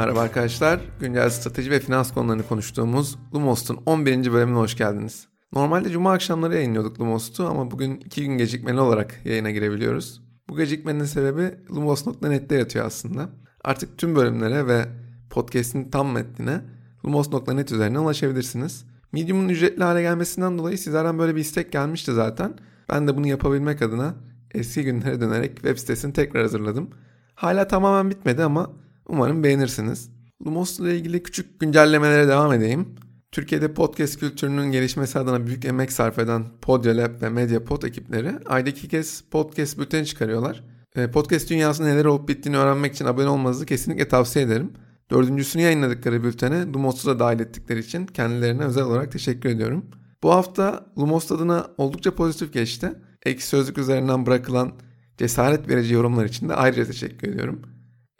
Merhaba arkadaşlar. Güncel strateji ve finans konularını konuştuğumuz Lumos'un 11. bölümüne hoş geldiniz. Normalde cuma akşamları yayınlıyorduk Lumos'u ama bugün 2 gün gecikmeli olarak yayına girebiliyoruz. Bu gecikmenin sebebi Lumos.net'te yatıyor aslında. Artık tüm bölümlere ve podcast'in tam metnine Lumos.net üzerinden ulaşabilirsiniz. Medium'un ücretli hale gelmesinden dolayı sizlerden böyle bir istek gelmişti zaten. Ben de bunu yapabilmek adına eski günlere dönerek web sitesini tekrar hazırladım. Hala tamamen bitmedi ama umarım beğenirsiniz. Lumos ile ilgili küçük güncellemelere devam edeyim. Türkiye'de podcast kültürünün gelişmesi adına büyük emek sarf eden Podyalab ve Mediapod ekipleri ayda iki kez podcast bülteni çıkarıyorlar. Ee, podcast dünyasında neler olup bittiğini öğrenmek için abone olmanızı kesinlikle tavsiye ederim. Dördüncüsünü yayınladıkları bültene Lumos'u da dahil ettikleri için kendilerine özel olarak teşekkür ediyorum. Bu hafta Lumos adına oldukça pozitif geçti. Ek sözlük üzerinden bırakılan cesaret verici yorumlar için de ayrıca teşekkür ediyorum.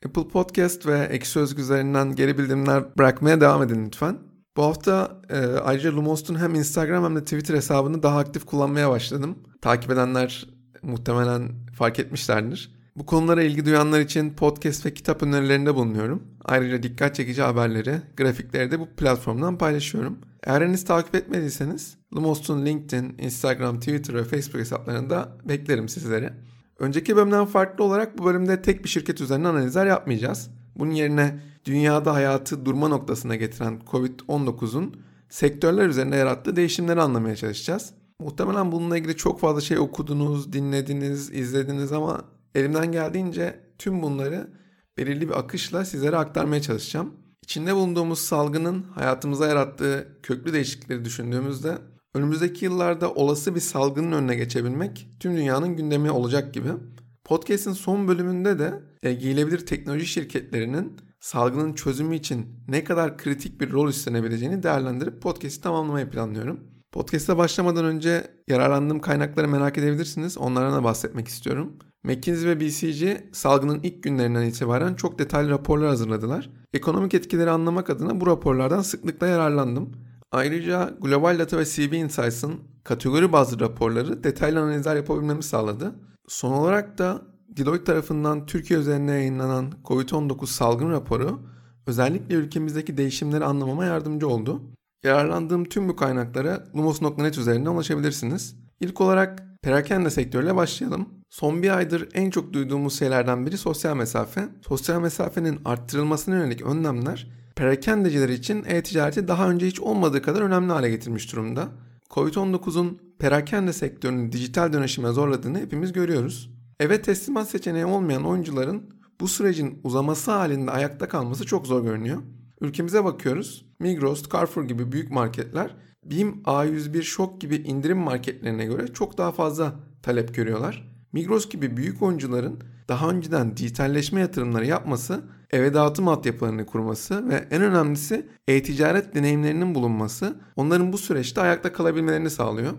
Apple Podcast ve Ek Sözlük üzerinden geri bildirimler bırakmaya devam edin lütfen. Bu hafta e, ayrıca Lumos'un hem Instagram hem de Twitter hesabını daha aktif kullanmaya başladım. Takip edenler muhtemelen fark etmişlerdir. Bu konulara ilgi duyanlar için podcast ve kitap önerilerinde bulunuyorum. Ayrıca dikkat çekici haberleri, grafikleri de bu platformdan paylaşıyorum. Eğer henüz takip etmediyseniz Lumos'un LinkedIn, Instagram, Twitter ve Facebook hesaplarında beklerim sizleri. Önceki bölümden farklı olarak bu bölümde tek bir şirket üzerine analizler yapmayacağız. Bunun yerine dünyada hayatı durma noktasına getiren Covid-19'un sektörler üzerinde yarattığı değişimleri anlamaya çalışacağız. Muhtemelen bununla ilgili çok fazla şey okudunuz, dinlediniz, izlediniz ama elimden geldiğince tüm bunları belirli bir akışla sizlere aktarmaya çalışacağım. İçinde bulunduğumuz salgının hayatımıza yarattığı köklü değişiklikleri düşündüğümüzde önümüzdeki yıllarda olası bir salgının önüne geçebilmek tüm dünyanın gündemi olacak gibi. Podcast'in son bölümünde de e, giyilebilir teknoloji şirketlerinin salgının çözümü için ne kadar kritik bir rol üstlenebileceğini değerlendirip podcast'i tamamlamayı planlıyorum. Podcast'a başlamadan önce yararlandığım kaynakları merak edebilirsiniz. Onlardan da bahsetmek istiyorum. McKinsey ve BCG salgının ilk günlerinden itibaren çok detaylı raporlar hazırladılar. Ekonomik etkileri anlamak adına bu raporlardan sıklıkla yararlandım. Ayrıca Global Data ve CB Insights'ın kategori bazlı raporları detaylı analizler yapabilmemi sağladı. Son olarak da Deloitte tarafından Türkiye üzerine yayınlanan COVID-19 salgın raporu özellikle ülkemizdeki değişimleri anlamama yardımcı oldu. Yararlandığım tüm bu kaynaklara lumos.net üzerinden ulaşabilirsiniz. İlk olarak perakende sektörüyle başlayalım. Son bir aydır en çok duyduğumuz şeylerden biri sosyal mesafe. Sosyal mesafenin arttırılmasına yönelik önlemler perakendeciler için e-ticareti daha önce hiç olmadığı kadar önemli hale getirmiş durumda. Covid-19'un perakende sektörünü dijital dönüşüme zorladığını hepimiz görüyoruz. Eve teslimat seçeneği olmayan oyuncuların bu sürecin uzaması halinde ayakta kalması çok zor görünüyor. Ülkemize bakıyoruz. Migros, Carrefour gibi büyük marketler BİM A101 Şok gibi indirim marketlerine göre çok daha fazla talep görüyorlar. Migros gibi büyük oyuncuların daha önceden dijitalleşme yatırımları yapması, eve dağıtım altyapılarını kurması ve en önemlisi e-ticaret deneyimlerinin bulunması onların bu süreçte ayakta kalabilmelerini sağlıyor.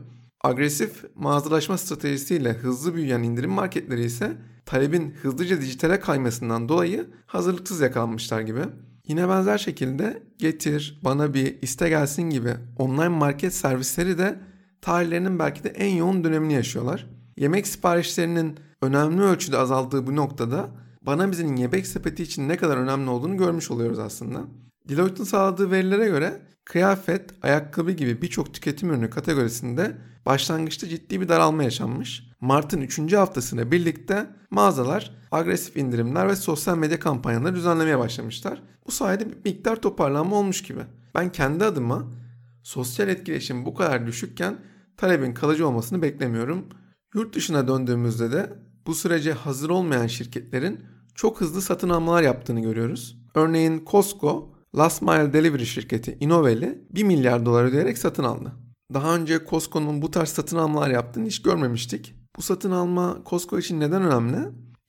Agresif mağazalaşma stratejisiyle hızlı büyüyen indirim marketleri ise talebin hızlıca dijitale kaymasından dolayı hazırlıksız yakalanmışlar gibi. Yine benzer şekilde Getir, Bana Bir, İste Gelsin gibi online market servisleri de tarihlerinin belki de en yoğun dönemini yaşıyorlar. Yemek siparişlerinin önemli ölçüde azaldığı bu noktada Bana Biz'in yemek sepeti için ne kadar önemli olduğunu görmüş oluyoruz aslında. Deloitte'ın sağladığı verilere göre kıyafet, ayakkabı gibi birçok tüketim ürünü kategorisinde başlangıçta ciddi bir daralma yaşanmış. Mart'ın 3. haftasına birlikte mağazalar agresif indirimler ve sosyal medya kampanyaları düzenlemeye başlamışlar. Bu sayede bir miktar toparlanma olmuş gibi. Ben kendi adıma sosyal etkileşim bu kadar düşükken talebin kalıcı olmasını beklemiyorum. Yurt dışına döndüğümüzde de bu sürece hazır olmayan şirketlerin çok hızlı satın almalar yaptığını görüyoruz. Örneğin Costco, Last Mile Delivery şirketi Innovel'i 1 milyar dolar ödeyerek satın aldı. Daha önce Costco'nun bu tarz satın almalar yaptığını hiç görmemiştik. Bu satın alma Costco için neden önemli?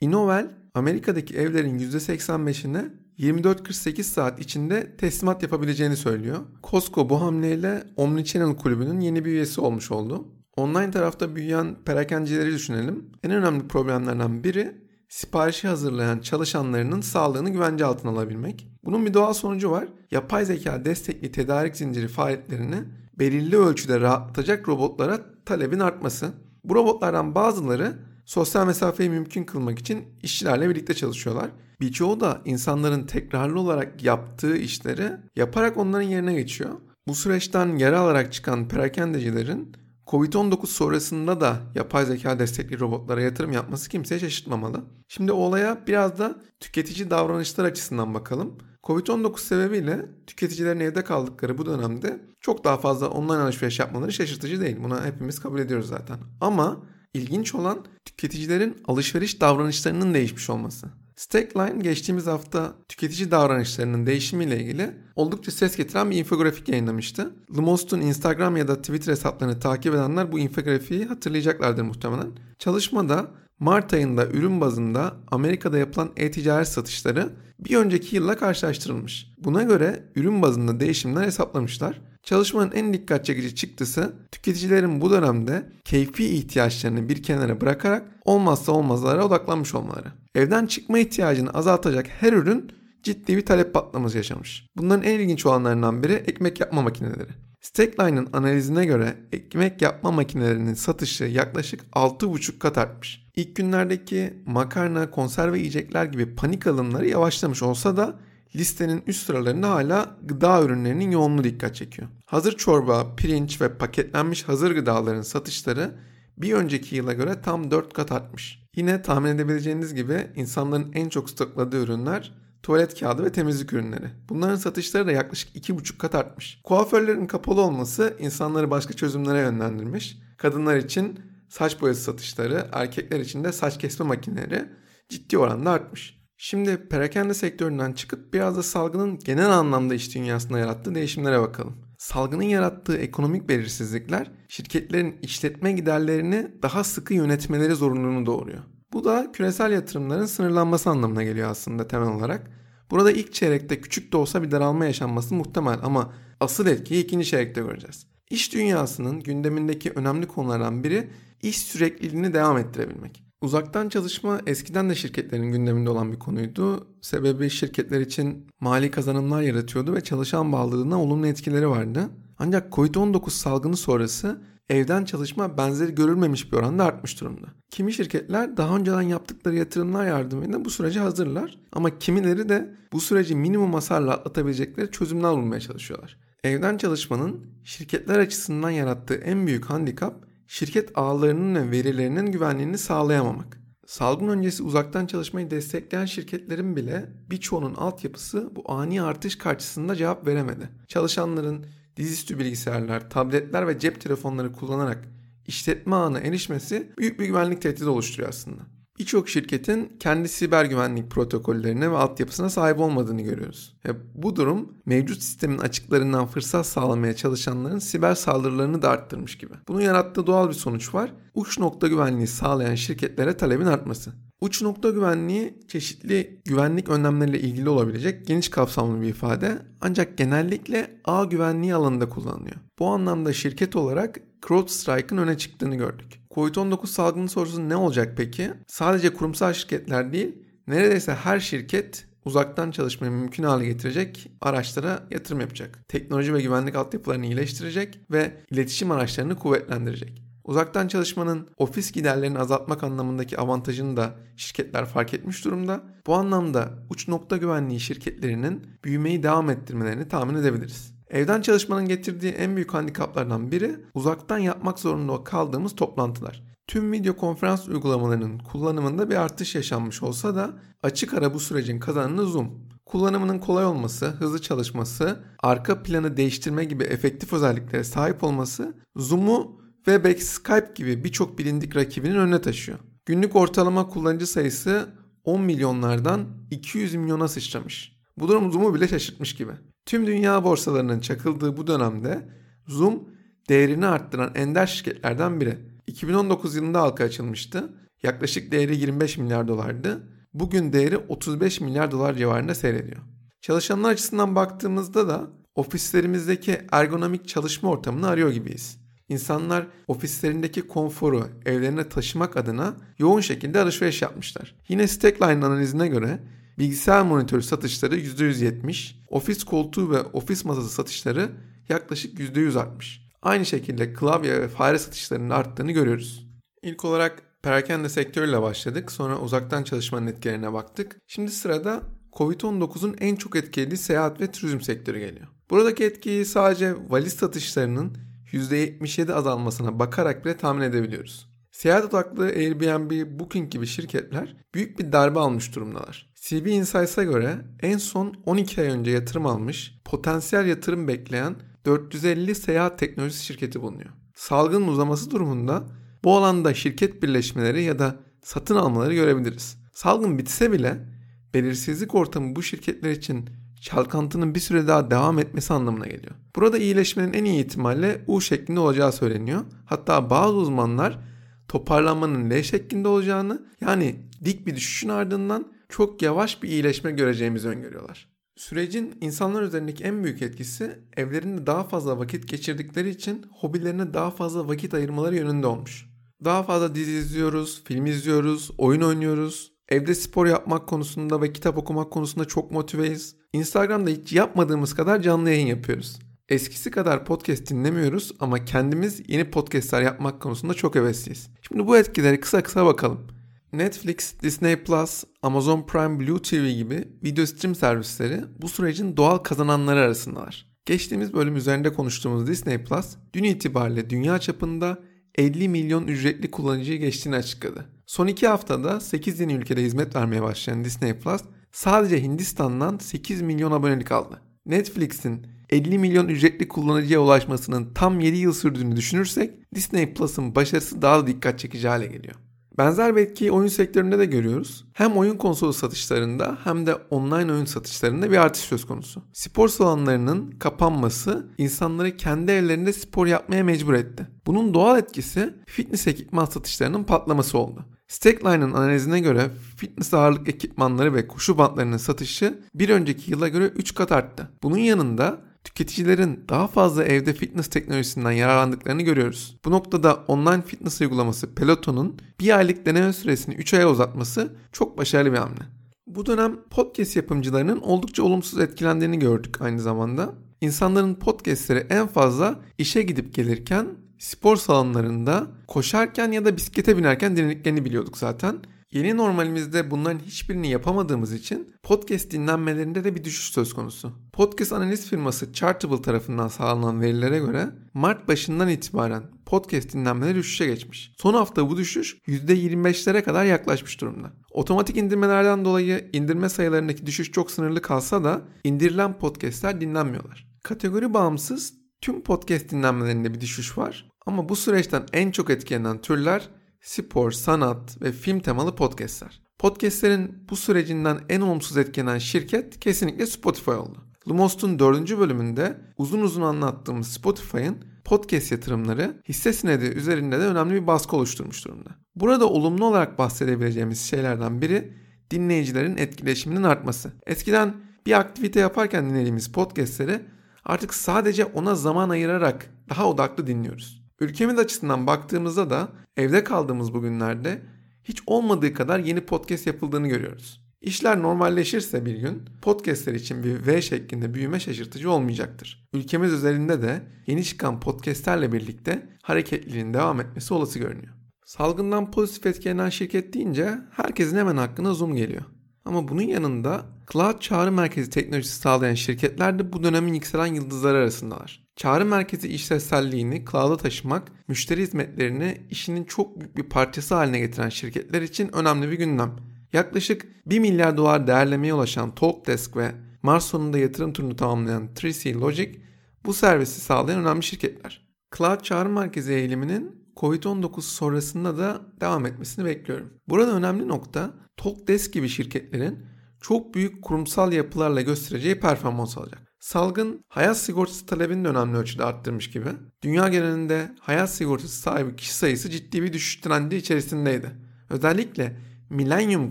Innovel Amerika'daki evlerin %85'ine 24-48 saat içinde teslimat yapabileceğini söylüyor. Costco bu hamleyle Omnichannel kulübünün yeni bir üyesi olmuş oldu. Online tarafta büyüyen perakencileri düşünelim. En önemli problemlerden biri siparişi hazırlayan çalışanlarının sağlığını güvence altına alabilmek. Bunun bir doğal sonucu var. Yapay zeka destekli tedarik zinciri faaliyetlerini belirli ölçüde rahatlatacak robotlara talebin artması. Bu robotlardan bazıları sosyal mesafeyi mümkün kılmak için işçilerle birlikte çalışıyorlar. birçoğu da insanların tekrarlı olarak yaptığı işleri yaparak onların yerine geçiyor. Bu süreçten yara alarak çıkan perakendecilerin Covid-19 sonrasında da yapay zeka destekli robotlara yatırım yapması kimseye şaşırtmamalı. Şimdi olaya biraz da tüketici davranışlar açısından bakalım. Covid-19 sebebiyle tüketicilerin evde kaldıkları bu dönemde çok daha fazla online alışveriş yapmaları şaşırtıcı değil. Buna hepimiz kabul ediyoruz zaten. Ama ilginç olan tüketicilerin alışveriş davranışlarının değişmiş olması. Stackline geçtiğimiz hafta tüketici davranışlarının değişimiyle ilgili oldukça ses getiren bir infografik yayınlamıştı. Lumos'un Instagram ya da Twitter hesaplarını takip edenler bu infografiği hatırlayacaklardır muhtemelen. Çalışmada Mart ayında ürün bazında Amerika'da yapılan e-ticaret satışları bir önceki yılla karşılaştırılmış. Buna göre ürün bazında değişimler hesaplamışlar. Çalışmanın en dikkat çekici çıktısı tüketicilerin bu dönemde keyfi ihtiyaçlarını bir kenara bırakarak olmazsa olmazlara odaklanmış olmaları. Evden çıkma ihtiyacını azaltacak her ürün ciddi bir talep patlaması yaşamış. Bunların en ilginç olanlarından biri ekmek yapma makineleri. Stackline'ın analizine göre ekmek yapma makinelerinin satışı yaklaşık 6,5 kat artmış. İlk günlerdeki makarna, konserve yiyecekler gibi panik alımları yavaşlamış olsa da listenin üst sıralarında hala gıda ürünlerinin yoğunluğu dikkat çekiyor. Hazır çorba, pirinç ve paketlenmiş hazır gıdaların satışları bir önceki yıla göre tam 4 kat artmış. Yine tahmin edebileceğiniz gibi insanların en çok stokladığı ürünler tuvalet kağıdı ve temizlik ürünleri. Bunların satışları da yaklaşık 2,5 kat artmış. Kuaförlerin kapalı olması insanları başka çözümlere yönlendirmiş. Kadınlar için saç boyası satışları, erkekler için de saç kesme makineleri ciddi oranda artmış. Şimdi perakende sektöründen çıkıp biraz da salgının genel anlamda iş dünyasında yarattığı değişimlere bakalım. Salgının yarattığı ekonomik belirsizlikler şirketlerin işletme giderlerini daha sıkı yönetmeleri zorunluluğunu doğuruyor. Bu da küresel yatırımların sınırlanması anlamına geliyor aslında temel olarak. Burada ilk çeyrekte küçük de olsa bir daralma yaşanması muhtemel ama asıl etkiyi ikinci çeyrekte göreceğiz. İş dünyasının gündemindeki önemli konulardan biri iş sürekliliğini devam ettirebilmek. Uzaktan çalışma eskiden de şirketlerin gündeminde olan bir konuydu. Sebebi şirketler için mali kazanımlar yaratıyordu ve çalışan bağlılığına olumlu etkileri vardı. Ancak Covid-19 salgını sonrası evden çalışma benzeri görülmemiş bir oranda artmış durumda. Kimi şirketler daha önceden yaptıkları yatırımlar yardımıyla bu sürece hazırlar ama kimileri de bu süreci minimum hasarla atlatabilecekleri çözümler bulmaya çalışıyorlar. Evden çalışmanın şirketler açısından yarattığı en büyük handikap şirket ağlarının ve verilerinin güvenliğini sağlayamamak. Salgın öncesi uzaktan çalışmayı destekleyen şirketlerin bile birçoğunun altyapısı bu ani artış karşısında cevap veremedi. Çalışanların dizüstü bilgisayarlar, tabletler ve cep telefonları kullanarak işletme ağına erişmesi büyük bir güvenlik tehdidi oluşturuyor aslında. Birçok şirketin kendi siber güvenlik protokollerine ve altyapısına sahip olmadığını görüyoruz. Ve bu durum mevcut sistemin açıklarından fırsat sağlamaya çalışanların siber saldırılarını da arttırmış gibi. Bunun yarattığı doğal bir sonuç var. Uç nokta güvenliği sağlayan şirketlere talebin artması. Uç nokta güvenliği çeşitli güvenlik önlemleriyle ilgili olabilecek geniş kapsamlı bir ifade ancak genellikle ağ güvenliği alanında kullanılıyor. Bu anlamda şirket olarak CrowdStrike'ın öne çıktığını gördük. Covid-19 salgını sorusu ne olacak peki? Sadece kurumsal şirketler değil, neredeyse her şirket uzaktan çalışmayı mümkün hale getirecek araçlara yatırım yapacak. Teknoloji ve güvenlik altyapılarını iyileştirecek ve iletişim araçlarını kuvvetlendirecek. Uzaktan çalışmanın ofis giderlerini azaltmak anlamındaki avantajını da şirketler fark etmiş durumda. Bu anlamda uç nokta güvenliği şirketlerinin büyümeyi devam ettirmelerini tahmin edebiliriz. Evden çalışmanın getirdiği en büyük handikaplardan biri uzaktan yapmak zorunda kaldığımız toplantılar. Tüm video konferans uygulamalarının kullanımında bir artış yaşanmış olsa da açık ara bu sürecin kazananı Zoom. Kullanımının kolay olması, hızlı çalışması, arka planı değiştirme gibi efektif özelliklere sahip olması Zoom'u Webex, Skype gibi birçok bilindik rakibinin önüne taşıyor. Günlük ortalama kullanıcı sayısı 10 milyonlardan 200 milyona sıçramış. Bu durum Zoom'u bile şaşırtmış gibi. Tüm dünya borsalarının çakıldığı bu dönemde Zoom değerini arttıran ender şirketlerden biri. 2019 yılında halka açılmıştı. Yaklaşık değeri 25 milyar dolardı. Bugün değeri 35 milyar dolar civarında seyrediyor. Çalışanlar açısından baktığımızda da ofislerimizdeki ergonomik çalışma ortamını arıyor gibiyiz. İnsanlar ofislerindeki konforu evlerine taşımak adına yoğun şekilde alışveriş yapmışlar. Yine Stackline analizine göre bilgisayar monitörü satışları %170, ofis koltuğu ve ofis masası satışları yaklaşık %100 artmış. Aynı şekilde klavye ve fare satışlarının arttığını görüyoruz. İlk olarak perakende sektörüyle başladık. Sonra uzaktan çalışmanın etkilerine baktık. Şimdi sırada Covid-19'un en çok etkilediği seyahat ve turizm sektörü geliyor. Buradaki etkiyi sadece valiz satışlarının %77 azalmasına bakarak bile tahmin edebiliyoruz. Seyahat odaklı Airbnb, Booking gibi şirketler büyük bir darbe almış durumdalar. CB Insights'a göre en son 12 ay önce yatırım almış, potansiyel yatırım bekleyen 450 seyahat teknolojisi şirketi bulunuyor. Salgının uzaması durumunda bu alanda şirket birleşmeleri ya da satın almaları görebiliriz. Salgın bitse bile belirsizlik ortamı bu şirketler için çalkantının bir süre daha devam etmesi anlamına geliyor. Burada iyileşmenin en iyi ihtimalle U şeklinde olacağı söyleniyor. Hatta bazı uzmanlar toparlanmanın L şeklinde olacağını yani dik bir düşüşün ardından çok yavaş bir iyileşme göreceğimizi öngörüyorlar. Sürecin insanlar üzerindeki en büyük etkisi evlerinde daha fazla vakit geçirdikleri için hobilerine daha fazla vakit ayırmaları yönünde olmuş. Daha fazla dizi izliyoruz, film izliyoruz, oyun oynuyoruz. Evde spor yapmak konusunda ve kitap okumak konusunda çok motiveyiz. Instagram'da hiç yapmadığımız kadar canlı yayın yapıyoruz. Eskisi kadar podcast dinlemiyoruz ama kendimiz yeni podcastler yapmak konusunda çok hevesliyiz. Şimdi bu etkileri kısa kısa bakalım. Netflix, Disney Plus, Amazon Prime Blue TV gibi video stream servisleri bu sürecin doğal kazananları arasındalar. Geçtiğimiz bölüm üzerinde konuştuğumuz Disney Plus dün itibariyle dünya çapında 50 milyon ücretli kullanıcıyı geçtiğini açıkladı. Son iki haftada 8 yeni ülkede hizmet vermeye başlayan Disney Plus sadece Hindistan'dan 8 milyon abonelik aldı. Netflix'in 50 milyon ücretli kullanıcıya ulaşmasının tam 7 yıl sürdüğünü düşünürsek Disney Plus'ın başarısı daha da dikkat çekici hale geliyor. Benzer bir etkiyi oyun sektöründe de görüyoruz. Hem oyun konsolu satışlarında hem de online oyun satışlarında bir artış söz konusu. Spor salonlarının kapanması insanları kendi evlerinde spor yapmaya mecbur etti. Bunun doğal etkisi fitness ekipman satışlarının patlaması oldu. Stackline'ın analizine göre fitness ağırlık ekipmanları ve koşu bantlarının satışı bir önceki yıla göre 3 kat arttı. Bunun yanında tüketicilerin daha fazla evde fitness teknolojisinden yararlandıklarını görüyoruz. Bu noktada online fitness uygulaması Peloton'un bir aylık deneme süresini 3 aya uzatması çok başarılı bir hamle. Bu dönem podcast yapımcılarının oldukça olumsuz etkilendiğini gördük aynı zamanda. İnsanların podcastleri en fazla işe gidip gelirken spor salonlarında koşarken ya da bisiklete binerken dinlediklerini biliyorduk zaten. Yeni normalimizde bunların hiçbirini yapamadığımız için podcast dinlenmelerinde de bir düşüş söz konusu. Podcast analiz firması Chartable tarafından sağlanan verilere göre Mart başından itibaren podcast dinlenmeleri düşüşe geçmiş. Son hafta bu düşüş %25'lere kadar yaklaşmış durumda. Otomatik indirmelerden dolayı indirme sayılarındaki düşüş çok sınırlı kalsa da indirilen podcastler dinlenmiyorlar. Kategori bağımsız tüm podcast dinlenmelerinde bir düşüş var ama bu süreçten en çok etkilenen türler spor, sanat ve film temalı podcastler. Podcastlerin bu sürecinden en olumsuz etkilenen şirket kesinlikle Spotify oldu. Lumos'un 4. bölümünde uzun uzun anlattığımız Spotify'ın podcast yatırımları hisse senedi üzerinde de önemli bir baskı oluşturmuş durumda. Burada olumlu olarak bahsedebileceğimiz şeylerden biri dinleyicilerin etkileşiminin artması. Eskiden bir aktivite yaparken dinlediğimiz podcastleri artık sadece ona zaman ayırarak daha odaklı dinliyoruz. Ülkemiz açısından baktığımızda da evde kaldığımız bu günlerde hiç olmadığı kadar yeni podcast yapıldığını görüyoruz. İşler normalleşirse bir gün podcastler için bir V şeklinde büyüme şaşırtıcı olmayacaktır. Ülkemiz üzerinde de yeni çıkan podcastlerle birlikte hareketliliğin devam etmesi olası görünüyor. Salgından pozitif etkilenen şirket deyince herkesin hemen hakkında Zoom geliyor. Ama bunun yanında cloud çağrı merkezi teknolojisi sağlayan şirketler de bu dönemin yükselen yıldızları arasındalar. Çağrı merkezi işlevselliğini cloud'a taşımak, müşteri hizmetlerini işinin çok büyük bir parçası haline getiren şirketler için önemli bir gündem. Yaklaşık 1 milyar dolar değerlemeye ulaşan Talkdesk ve Mars sonunda yatırım turunu tamamlayan 3C Logic bu servisi sağlayan önemli şirketler. Cloud çağrı merkezi eğiliminin Covid-19 sonrasında da devam etmesini bekliyorum. Burada önemli nokta Talkdesk gibi şirketlerin çok büyük kurumsal yapılarla göstereceği performans olacak. Salgın hayat sigortası talebini de önemli ölçüde arttırmış gibi. Dünya genelinde hayat sigortası sahibi kişi sayısı ciddi bir düşüş trendi içerisindeydi. Özellikle milenyum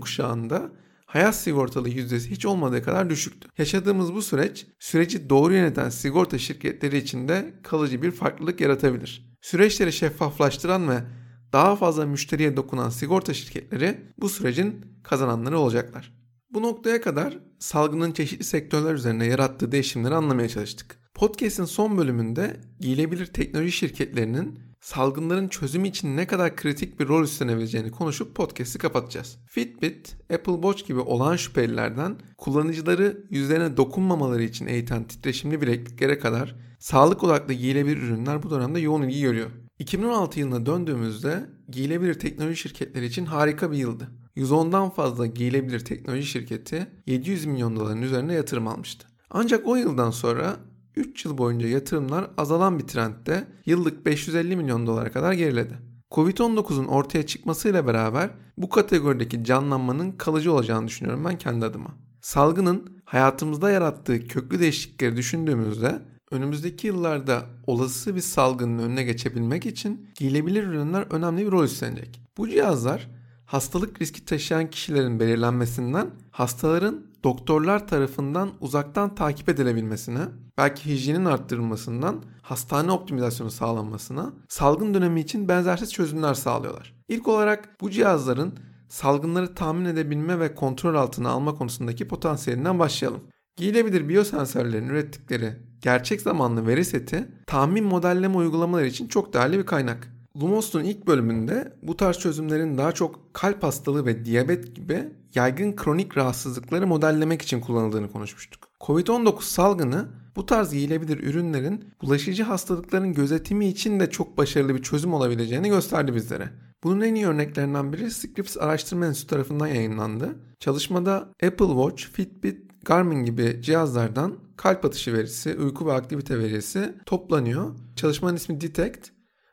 kuşağında hayat sigortalı yüzdesi hiç olmadığı kadar düşüktü. Yaşadığımız bu süreç süreci doğru yöneten sigorta şirketleri için de kalıcı bir farklılık yaratabilir. Süreçleri şeffaflaştıran ve daha fazla müşteriye dokunan sigorta şirketleri bu sürecin kazananları olacaklar. Bu noktaya kadar salgının çeşitli sektörler üzerine yarattığı değişimleri anlamaya çalıştık. Podcast'in son bölümünde giyilebilir teknoloji şirketlerinin salgınların çözümü için ne kadar kritik bir rol üstlenebileceğini konuşup podcast'i kapatacağız. Fitbit, Apple Watch gibi olan şüphelilerden kullanıcıları yüzlerine dokunmamaları için eğiten titreşimli bilekliklere kadar sağlık odaklı giyilebilir ürünler bu dönemde yoğun ilgi görüyor. 2016 yılına döndüğümüzde giyilebilir teknoloji şirketleri için harika bir yıldı. 110'dan fazla giyilebilir teknoloji şirketi 700 milyon doların üzerine yatırım almıştı. Ancak o yıldan sonra 3 yıl boyunca yatırımlar azalan bir trendde yıllık 550 milyon dolara kadar geriledi. Covid-19'un ortaya çıkmasıyla beraber bu kategorideki canlanmanın kalıcı olacağını düşünüyorum ben kendi adıma. Salgının hayatımızda yarattığı köklü değişiklikleri düşündüğümüzde önümüzdeki yıllarda olası bir salgının önüne geçebilmek için giyilebilir ürünler önemli bir rol üstlenecek. Bu cihazlar hastalık riski taşıyan kişilerin belirlenmesinden hastaların doktorlar tarafından uzaktan takip edilebilmesine, belki hijyenin arttırılmasından hastane optimizasyonu sağlanmasına, salgın dönemi için benzersiz çözümler sağlıyorlar. İlk olarak bu cihazların salgınları tahmin edebilme ve kontrol altına alma konusundaki potansiyelinden başlayalım. Giyilebilir biyosensörlerin ürettikleri gerçek zamanlı veri seti tahmin modelleme uygulamaları için çok değerli bir kaynak. Lumos'un ilk bölümünde bu tarz çözümlerin daha çok kalp hastalığı ve diyabet gibi yaygın kronik rahatsızlıkları modellemek için kullanıldığını konuşmuştuk. Covid-19 salgını bu tarz giyilebilir ürünlerin bulaşıcı hastalıkların gözetimi için de çok başarılı bir çözüm olabileceğini gösterdi bizlere. Bunun en iyi örneklerinden biri Scripps Araştırma Enstitüsü tarafından yayınlandı. Çalışmada Apple Watch, Fitbit, Garmin gibi cihazlardan kalp atışı verisi, uyku ve aktivite verisi toplanıyor. Çalışmanın ismi Detect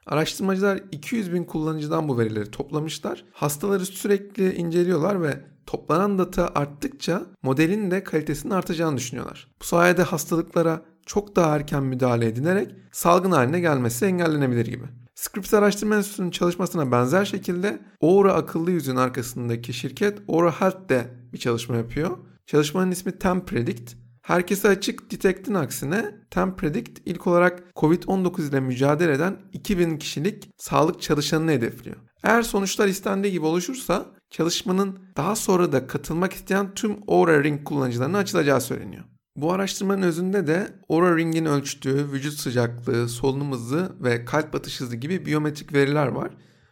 Araştırmacılar 200 bin kullanıcıdan bu verileri toplamışlar. Hastaları sürekli inceliyorlar ve toplanan data arttıkça modelin de kalitesinin artacağını düşünüyorlar. Bu sayede hastalıklara çok daha erken müdahale edilerek salgın haline gelmesi engellenebilir gibi. Scripps Araştırma Enstitüsü'nün çalışmasına benzer şekilde Aura akıllı yüzün arkasındaki şirket Aura Health de bir çalışma yapıyor. Çalışmanın ismi TempPredict Herkese açık Detect'in aksine TempPredict ilk olarak Covid-19 ile mücadele eden 2000 kişilik sağlık çalışanını hedefliyor. Eğer sonuçlar istendiği gibi oluşursa çalışmanın daha sonra da katılmak isteyen tüm Oura Ring kullanıcılarına açılacağı söyleniyor. Bu araştırmanın özünde de Oura Ring'in ölçtüğü vücut sıcaklığı, solunum hızı ve kalp atış hızı gibi biyometrik veriler var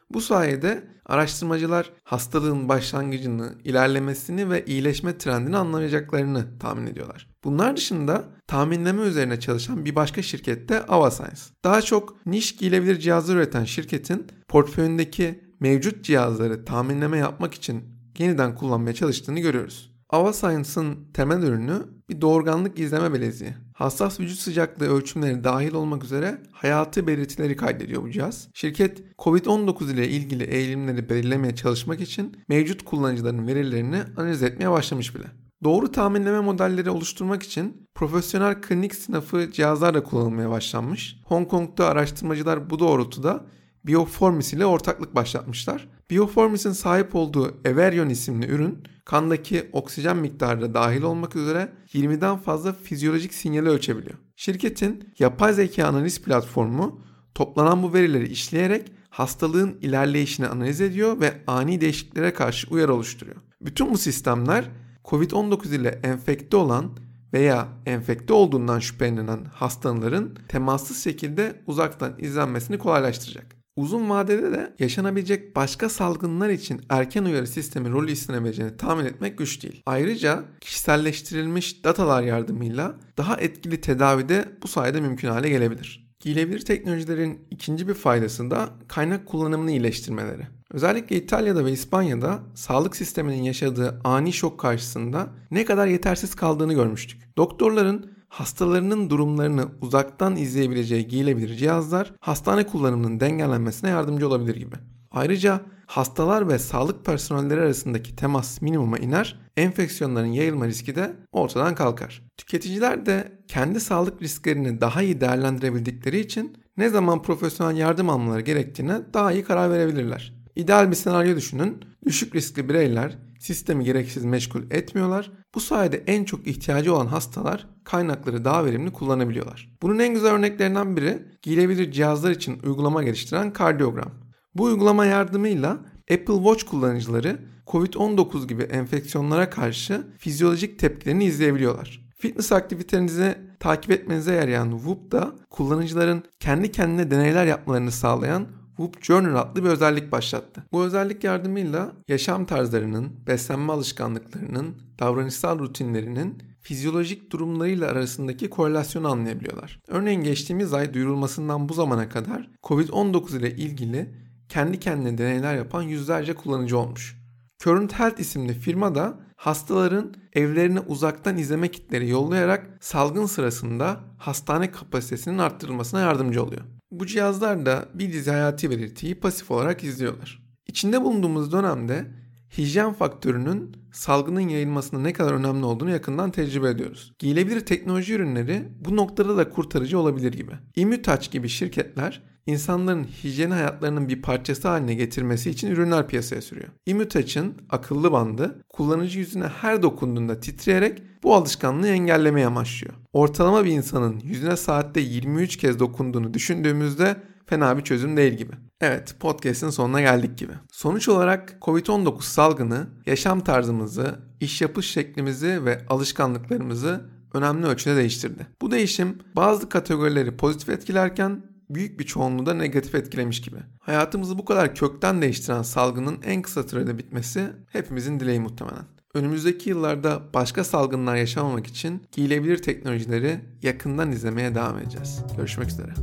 bu sayede araştırmacılar hastalığın başlangıcını, ilerlemesini ve iyileşme trendini anlayacaklarını tahmin ediyorlar. Bunlar dışında tahminleme üzerine çalışan bir başka şirket de Avascience. Daha çok niş giyilebilir cihazlar üreten şirketin portföyündeki mevcut cihazları tahminleme yapmak için yeniden kullanmaya çalıştığını görüyoruz. Avascience'ın temel ürünü bir doğurganlık izleme bileziği. Hassas vücut sıcaklığı ölçümleri dahil olmak üzere hayatı belirtileri kaydediyor bu cihaz. Şirket COVID-19 ile ilgili eğilimleri belirlemeye çalışmak için mevcut kullanıcıların verilerini analiz etmeye başlamış bile. Doğru tahminleme modelleri oluşturmak için profesyonel klinik sınıfı cihazlar da kullanılmaya başlanmış. Hong Kong'da araştırmacılar bu doğrultuda Bioformis ile ortaklık başlatmışlar. Bioformis'in sahip olduğu Everion isimli ürün kandaki oksijen miktarı da dahil olmak üzere 20'den fazla fizyolojik sinyali ölçebiliyor. Şirketin yapay zeka analiz platformu toplanan bu verileri işleyerek hastalığın ilerleyişini analiz ediyor ve ani değişikliklere karşı uyarı oluşturuyor. Bütün bu sistemler COVID-19 ile enfekte olan veya enfekte olduğundan şüphelenen hastaların temassız şekilde uzaktan izlenmesini kolaylaştıracak. Uzun vadede de yaşanabilecek başka salgınlar için erken uyarı sistemi rolü istenebileceğini tahmin etmek güç değil. Ayrıca kişiselleştirilmiş datalar yardımıyla daha etkili tedavide bu sayede mümkün hale gelebilir. Giyilebilir teknolojilerin ikinci bir faydası da kaynak kullanımını iyileştirmeleri. Özellikle İtalya'da ve İspanya'da sağlık sisteminin yaşadığı ani şok karşısında ne kadar yetersiz kaldığını görmüştük. Doktorların hastalarının durumlarını uzaktan izleyebileceği giyilebilir cihazlar hastane kullanımının dengelenmesine yardımcı olabilir gibi. Ayrıca hastalar ve sağlık personelleri arasındaki temas minimuma iner, enfeksiyonların yayılma riski de ortadan kalkar. Tüketiciler de kendi sağlık risklerini daha iyi değerlendirebildikleri için ne zaman profesyonel yardım almaları gerektiğine daha iyi karar verebilirler. İdeal bir senaryo düşünün. Düşük riskli bireyler sistemi gereksiz meşgul etmiyorlar. Bu sayede en çok ihtiyacı olan hastalar kaynakları daha verimli kullanabiliyorlar. Bunun en güzel örneklerinden biri giyilebilir cihazlar için uygulama geliştiren kardiyogram. Bu uygulama yardımıyla Apple Watch kullanıcıları COVID-19 gibi enfeksiyonlara karşı fizyolojik tepkilerini izleyebiliyorlar. Fitness aktivitenizi takip etmenize yarayan Whoop da kullanıcıların kendi kendine deneyler yapmalarını sağlayan Whoop Journal adlı bir özellik başlattı. Bu özellik yardımıyla yaşam tarzlarının, beslenme alışkanlıklarının, davranışsal rutinlerinin fizyolojik durumlarıyla arasındaki korelasyonu anlayabiliyorlar. Örneğin geçtiğimiz ay duyurulmasından bu zamana kadar COVID-19 ile ilgili kendi kendine deneyler yapan yüzlerce kullanıcı olmuş. Current Health isimli firma da hastaların evlerine uzaktan izleme kitleri yollayarak salgın sırasında hastane kapasitesinin arttırılmasına yardımcı oluyor. Bu cihazlar da bir dizi hayati belirtiyi pasif olarak izliyorlar. İçinde bulunduğumuz dönemde hijyen faktörünün salgının yayılmasında ne kadar önemli olduğunu yakından tecrübe ediyoruz. Giyilebilir teknoloji ürünleri bu noktada da kurtarıcı olabilir gibi. Immutouch gibi şirketler insanların hijyen hayatlarının bir parçası haline getirmesi için ürünler piyasaya sürüyor. Immutouch'ın akıllı bandı kullanıcı yüzüne her dokunduğunda titreyerek bu alışkanlığı engellemeye amaçlıyor. Ortalama bir insanın yüzüne saatte 23 kez dokunduğunu düşündüğümüzde fena bir çözüm değil gibi. Evet, podcast'in sonuna geldik gibi. Sonuç olarak COVID-19 salgını yaşam tarzımızı, iş yapış şeklimizi ve alışkanlıklarımızı önemli ölçüde değiştirdi. Bu değişim bazı kategorileri pozitif etkilerken büyük bir çoğunluğu da negatif etkilemiş gibi. Hayatımızı bu kadar kökten değiştiren salgının en kısa sürede bitmesi hepimizin dileği muhtemelen. Önümüzdeki yıllarda başka salgınlar yaşamamak için giyilebilir teknolojileri yakından izlemeye devam edeceğiz. Görüşmek üzere.